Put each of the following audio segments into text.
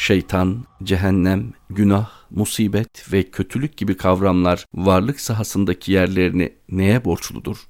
Şeytan, cehennem, günah, musibet ve kötülük gibi kavramlar varlık sahasındaki yerlerini neye borçludur?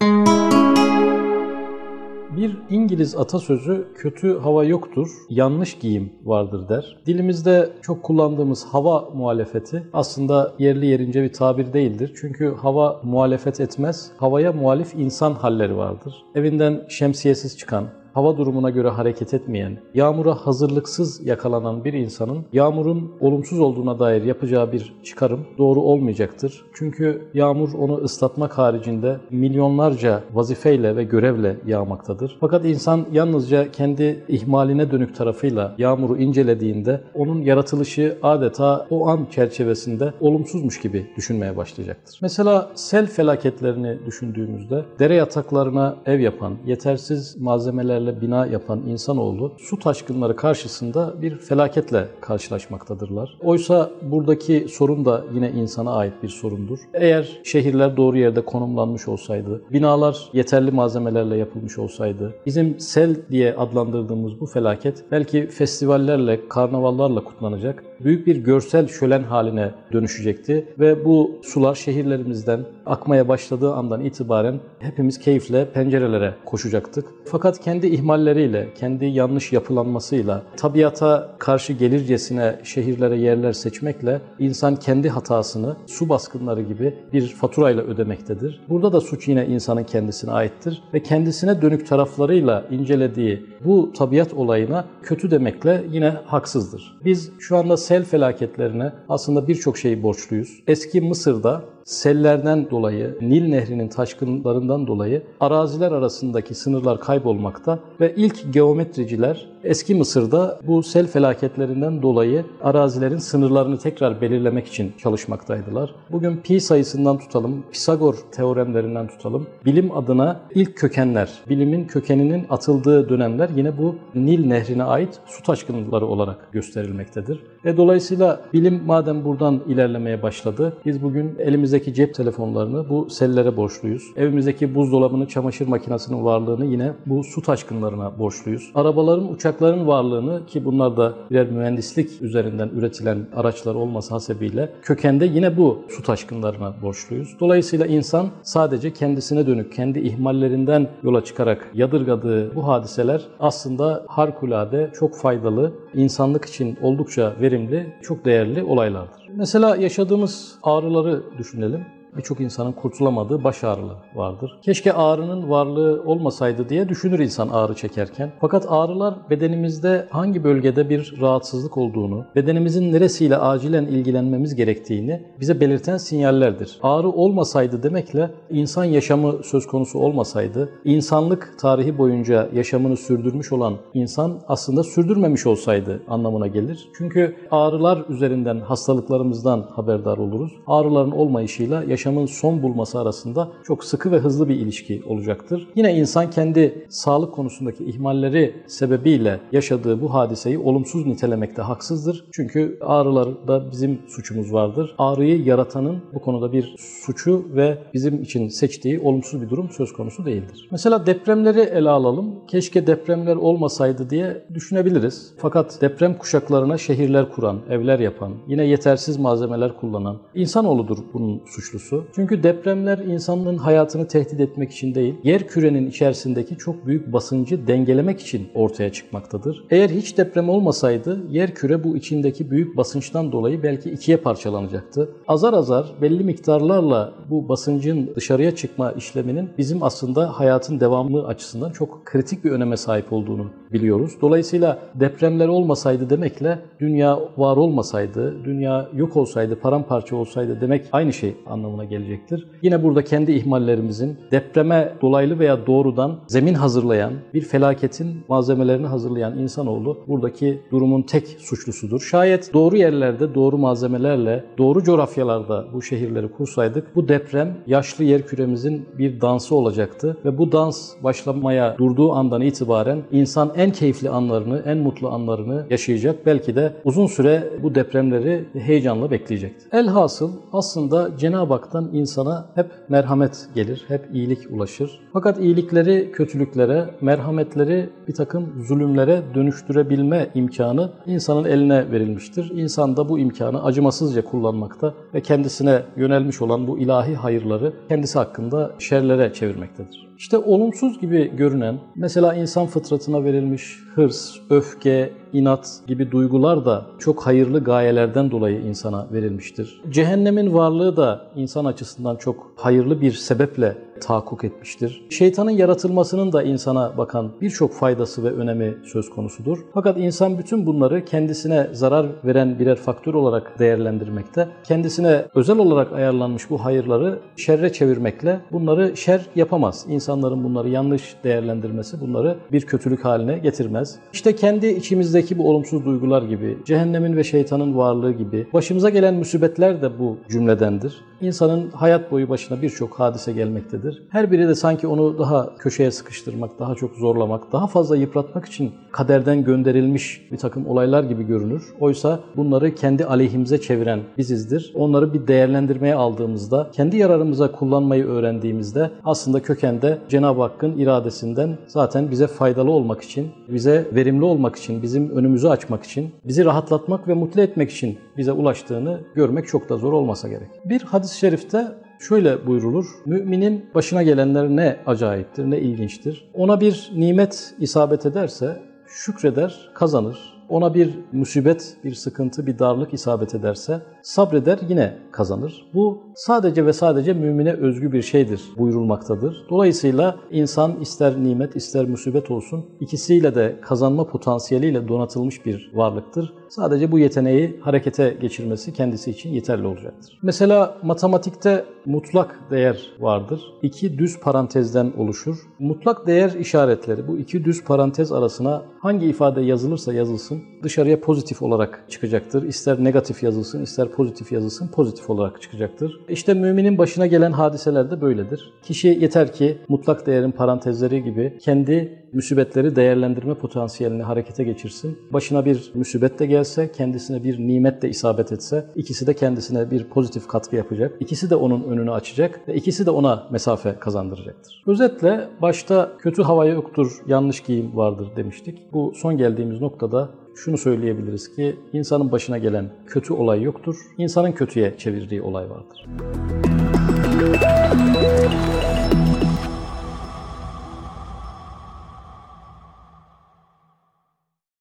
Bir İngiliz atasözü kötü hava yoktur, yanlış giyim vardır der. Dilimizde çok kullandığımız hava muhalefeti aslında yerli yerince bir tabir değildir. Çünkü hava muhalefet etmez, havaya muhalif insan halleri vardır. Evinden şemsiyesiz çıkan, hava durumuna göre hareket etmeyen, yağmura hazırlıksız yakalanan bir insanın yağmurun olumsuz olduğuna dair yapacağı bir çıkarım doğru olmayacaktır. Çünkü yağmur onu ıslatmak haricinde milyonlarca vazifeyle ve görevle yağmaktadır. Fakat insan yalnızca kendi ihmaline dönük tarafıyla yağmuru incelediğinde onun yaratılışı adeta o an çerçevesinde olumsuzmuş gibi düşünmeye başlayacaktır. Mesela sel felaketlerini düşündüğümüzde dere yataklarına ev yapan, yetersiz malzemeler malzemelerle bina yapan insanoğlu su taşkınları karşısında bir felaketle karşılaşmaktadırlar. Oysa buradaki sorun da yine insana ait bir sorundur. Eğer şehirler doğru yerde konumlanmış olsaydı, binalar yeterli malzemelerle yapılmış olsaydı, bizim sel diye adlandırdığımız bu felaket belki festivallerle, karnavallarla kutlanacak, büyük bir görsel şölen haline dönüşecekti ve bu sular şehirlerimizden akmaya başladığı andan itibaren hepimiz keyifle pencerelere koşacaktık. Fakat kendi ihmalleriyle, kendi yanlış yapılanmasıyla, tabiata karşı gelircesine şehirlere yerler seçmekle insan kendi hatasını su baskınları gibi bir faturayla ödemektedir. Burada da suç yine insanın kendisine aittir ve kendisine dönük taraflarıyla incelediği bu tabiat olayına kötü demekle yine haksızdır. Biz şu anda sel felaketlerine aslında birçok şeyi borçluyuz. Eski Mısır'da sellerden dolayı, Nil Nehri'nin taşkınlarından dolayı araziler arasındaki sınırlar kaybolmakta ve ilk geometriciler eski Mısır'da bu sel felaketlerinden dolayı arazilerin sınırlarını tekrar belirlemek için çalışmaktaydılar. Bugün pi sayısından tutalım, Pisagor teoremlerinden tutalım, bilim adına ilk kökenler, bilimin kökeninin atıldığı dönemler yine bu Nil Nehri'ne ait su taşkınları olarak gösterilmektedir. Ve dolayısıyla bilim madem buradan ilerlemeye başladı, biz bugün elimizdeki cep telefonlarını bu sellere borçluyuz. Evimizdeki buzdolabını, çamaşır makinesinin varlığını yine bu su taşkınlarına borçluyuz. Arabaların, uçakların varlığını ki bunlar da birer mühendislik üzerinden üretilen araçlar olması hasebiyle kökende yine bu su taşkınlarına borçluyuz. Dolayısıyla insan sadece kendisine dönük, kendi ihmallerinden yola çıkarak yadırgadığı bu hadiseler aslında harikulade, çok faydalı, insanlık için oldukça verimli, çok değerli olaylardır. Mesela yaşadığımız ağrıları düşünelim birçok insanın kurtulamadığı baş ağrıları vardır. Keşke ağrının varlığı olmasaydı diye düşünür insan ağrı çekerken. Fakat ağrılar bedenimizde hangi bölgede bir rahatsızlık olduğunu, bedenimizin neresiyle acilen ilgilenmemiz gerektiğini bize belirten sinyallerdir. Ağrı olmasaydı demekle insan yaşamı söz konusu olmasaydı, insanlık tarihi boyunca yaşamını sürdürmüş olan insan aslında sürdürmemiş olsaydı anlamına gelir. Çünkü ağrılar üzerinden hastalıklarımızdan haberdar oluruz. Ağrıların olmayışıyla yaşam yaşamın son bulması arasında çok sıkı ve hızlı bir ilişki olacaktır. Yine insan kendi sağlık konusundaki ihmalleri sebebiyle yaşadığı bu hadiseyi olumsuz nitelemekte haksızdır. Çünkü ağrılarda bizim suçumuz vardır. Ağrıyı yaratanın bu konuda bir suçu ve bizim için seçtiği olumsuz bir durum söz konusu değildir. Mesela depremleri ele alalım. Keşke depremler olmasaydı diye düşünebiliriz. Fakat deprem kuşaklarına şehirler kuran, evler yapan, yine yetersiz malzemeler kullanan insanoğludur bunun suçlusu konusu. Çünkü depremler insanlığın hayatını tehdit etmek için değil, yer kürenin içerisindeki çok büyük basıncı dengelemek için ortaya çıkmaktadır. Eğer hiç deprem olmasaydı yer küre bu içindeki büyük basınçtan dolayı belki ikiye parçalanacaktı. Azar azar belli miktarlarla bu basıncın dışarıya çıkma işleminin bizim aslında hayatın devamı açısından çok kritik bir öneme sahip olduğunu biliyoruz. Dolayısıyla depremler olmasaydı demekle dünya var olmasaydı, dünya yok olsaydı, paramparça olsaydı demek aynı şey anlamına anlamına gelecektir. Yine burada kendi ihmallerimizin depreme dolaylı veya doğrudan zemin hazırlayan, bir felaketin malzemelerini hazırlayan insanoğlu buradaki durumun tek suçlusudur. Şayet doğru yerlerde, doğru malzemelerle, doğru coğrafyalarda bu şehirleri kursaydık bu deprem yaşlı yer küremizin bir dansı olacaktı ve bu dans başlamaya durduğu andan itibaren insan en keyifli anlarını, en mutlu anlarını yaşayacak. Belki de uzun süre bu depremleri heyecanla bekleyecektir. Elhasıl aslında Cenab-ı Hak'tan insana hep merhamet gelir, hep iyilik ulaşır. Fakat iyilikleri kötülüklere, merhametleri bir takım zulümlere dönüştürebilme imkanı insanın eline verilmiştir. İnsan da bu imkanı acımasızca kullanmakta ve kendisine yönelmiş olan bu ilahi hayırları kendisi hakkında şerlere çevirmektedir. İşte olumsuz gibi görünen, mesela insan fıtratına verilmiş hırs, öfke, inat gibi duygular da çok hayırlı gayelerden dolayı insana verilmiştir. Cehennemin varlığı da insan açısından çok hayırlı bir sebeple tahakkuk etmiştir. Şeytanın yaratılmasının da insana bakan birçok faydası ve önemi söz konusudur. Fakat insan bütün bunları kendisine zarar veren birer faktör olarak değerlendirmekte, kendisine özel olarak ayarlanmış bu hayırları şerre çevirmekle bunları şer yapamaz. İnsanların bunları yanlış değerlendirmesi bunları bir kötülük haline getirmez. İşte kendi içimizdeki bu olumsuz duygular gibi, cehennemin ve şeytanın varlığı gibi başımıza gelen musibetler de bu cümledendir. İnsanın hayat boyu başına birçok hadise gelmektedir. Her biri de sanki onu daha köşeye sıkıştırmak, daha çok zorlamak, daha fazla yıpratmak için kaderden gönderilmiş bir takım olaylar gibi görünür. Oysa bunları kendi aleyhimize çeviren bizizdir. Onları bir değerlendirmeye aldığımızda, kendi yararımıza kullanmayı öğrendiğimizde aslında kökende Cenab-ı Hakk'ın iradesinden zaten bize faydalı olmak için, bize verimli olmak için, bizim önümüzü açmak için, bizi rahatlatmak ve mutlu etmek için bize ulaştığını görmek çok da zor olmasa gerek. Bir hadis-i şerifte Şöyle buyrulur. Müminin başına gelenler ne acayiptir, ne ilginçtir. Ona bir nimet isabet ederse şükreder, kazanır. Ona bir musibet, bir sıkıntı, bir darlık isabet ederse sabreder yine kazanır. Bu sadece ve sadece mümine özgü bir şeydir buyurulmaktadır. Dolayısıyla insan ister nimet ister musibet olsun ikisiyle de kazanma potansiyeliyle donatılmış bir varlıktır. Sadece bu yeteneği harekete geçirmesi kendisi için yeterli olacaktır. Mesela matematikte mutlak değer vardır. İki düz parantezden oluşur. Mutlak değer işaretleri bu iki düz parantez arasına hangi ifade yazılırsa yazılsın dışarıya pozitif olarak çıkacaktır. İster negatif yazılsın ister pozitif yazılsın pozitif olarak çıkacaktır. İşte müminin başına gelen hadiseler de böyledir. Kişi yeter ki mutlak değerin parantezleri gibi kendi müsibetleri değerlendirme potansiyelini harekete geçirsin. Başına bir müsibet de gelse, kendisine bir nimet de isabet etse, ikisi de kendisine bir pozitif katkı yapacak. İkisi de onun önünü açacak ve ikisi de ona mesafe kazandıracaktır. Özetle başta kötü hava yoktur, yanlış giyim vardır demiştik. Bu son geldiğimiz noktada şunu söyleyebiliriz ki insanın başına gelen kötü olay yoktur. İnsanın kötüye çevirdiği olay vardır.